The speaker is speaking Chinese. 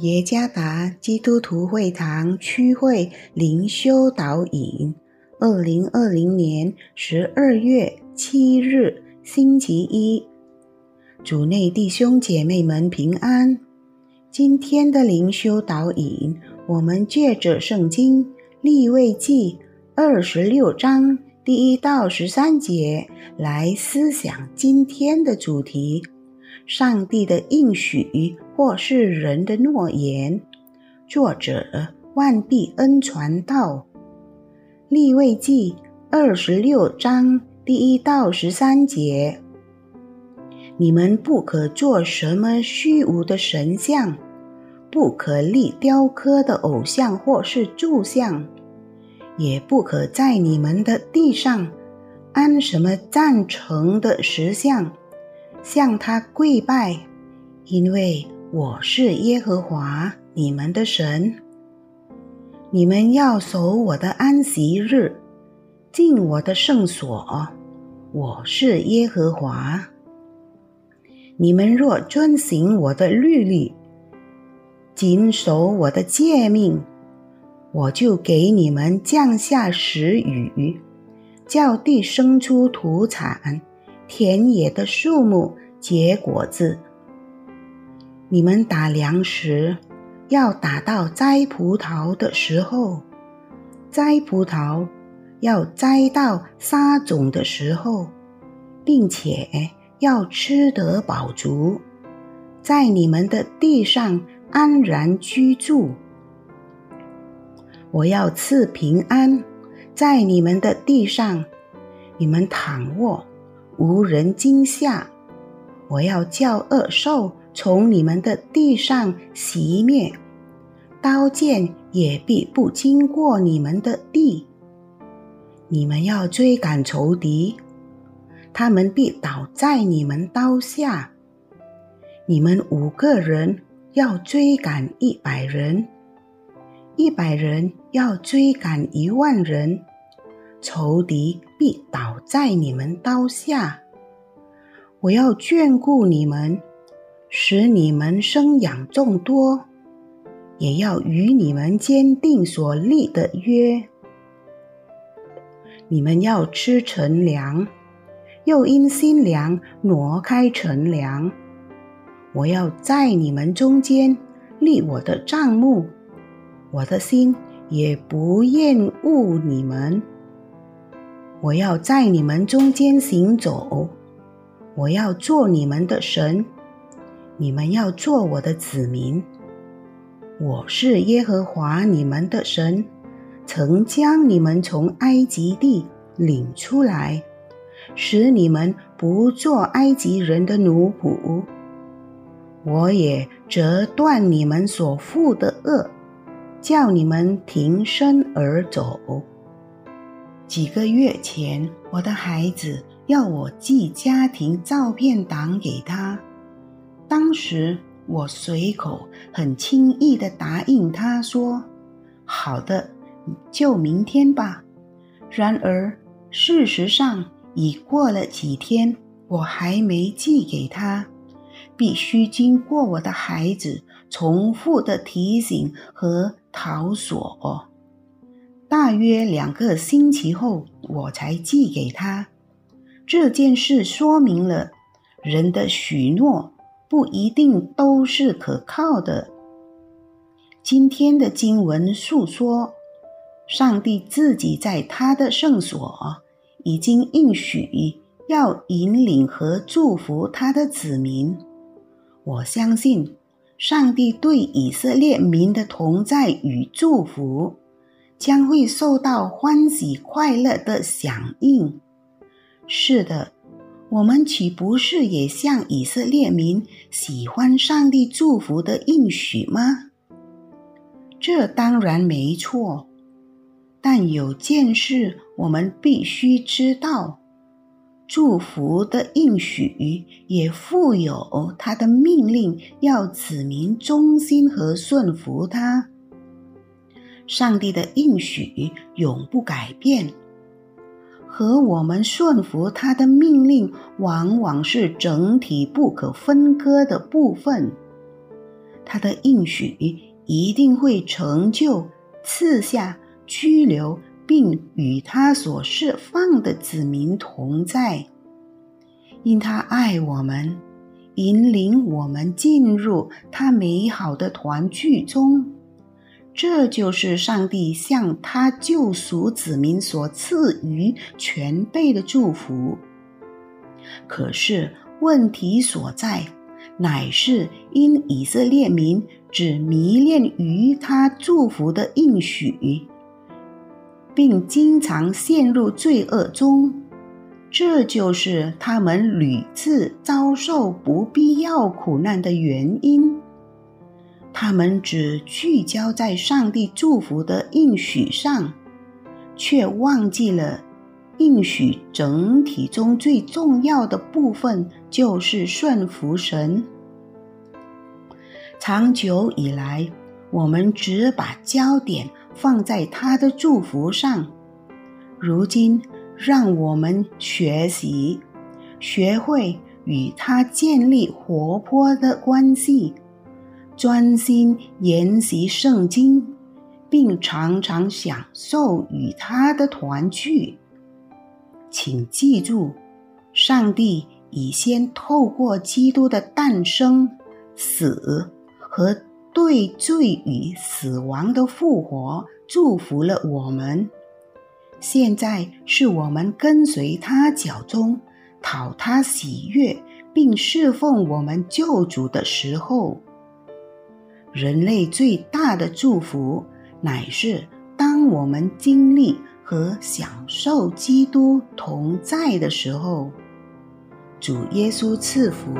耶加达基督徒会堂区会灵修导引，二零二零年十二月七日星期一，主内弟兄姐妹们平安。今天的灵修导引，我们借着圣经立位记二十六章第一到十三节来思想今天的主题。上帝的应许或是人的诺言。作者：万必恩传道。立位记二十六章第一到十三节：你们不可做什么虚无的神像，不可立雕刻的偶像或是柱像，也不可在你们的地上安什么赞成的石像。向他跪拜，因为我是耶和华你们的神。你们要守我的安息日，进我的圣所。我是耶和华。你们若遵行我的律例，谨守我的诫命，我就给你们降下时雨，叫地生出土产。田野的树木结果子，你们打粮食要打到摘葡萄的时候，摘葡萄要摘到撒种的时候，并且要吃得饱足，在你们的地上安然居住。我要赐平安在你们的地上，你们躺卧。无人惊吓，我要叫恶兽从你们的地上熄灭，刀剑也必不经过你们的地。你们要追赶仇敌，他们必倒在你们刀下。你们五个人要追赶一百人，一百人要追赶一万人。仇敌必倒在你们刀下。我要眷顾你们，使你们生养众多，也要与你们坚定所立的约。你们要吃陈粮，又因新粮挪开陈粮。我要在你们中间立我的帐目，我的心也不厌恶你们。我要在你们中间行走，我要做你们的神，你们要做我的子民。我是耶和华你们的神，曾将你们从埃及地领出来，使你们不做埃及人的奴仆。我也折断你们所负的恶，叫你们挺身而走。几个月前，我的孩子要我寄家庭照片档给他，当时我随口很轻易的答应他说：“好的，就明天吧。”然而事实上已过了几天，我还没寄给他，必须经过我的孩子重复的提醒和讨索。大约两个星期后，我才寄给他。这件事说明了人的许诺不一定都是可靠的。今天的经文诉说，上帝自己在他的圣所已经应许要引领和祝福他的子民。我相信，上帝对以色列民的同在与祝福。将会受到欢喜快乐的响应。是的，我们岂不是也像以色列民喜欢上帝祝福的应许吗？这当然没错。但有件事我们必须知道：祝福的应许也附有他的命令，要子民忠心和顺服他。上帝的应许永不改变，和我们顺服他的命令往往是整体不可分割的部分。他的应许一定会成就，赐下拘留，并与他所释放的子民同在，因他爱我们，引领我们进入他美好的团聚中。这就是上帝向他救赎子民所赐予全备的祝福。可是问题所在，乃是因以色列民只迷恋于他祝福的应许，并经常陷入罪恶中，这就是他们屡次遭受不必要苦难的原因。他们只聚焦在上帝祝福的应许上，却忘记了应许整体中最重要的部分就是顺服神。长久以来，我们只把焦点放在他的祝福上。如今，让我们学习，学会与他建立活泼的关系。专心研习圣经，并常常享受与他的团聚。请记住，上帝已先透过基督的诞生、死和对罪与死亡的复活，祝福了我们。现在是我们跟随他脚中，讨他喜悦，并侍奉我们救主的时候。人类最大的祝福，乃是当我们经历和享受基督同在的时候。主耶稣赐福。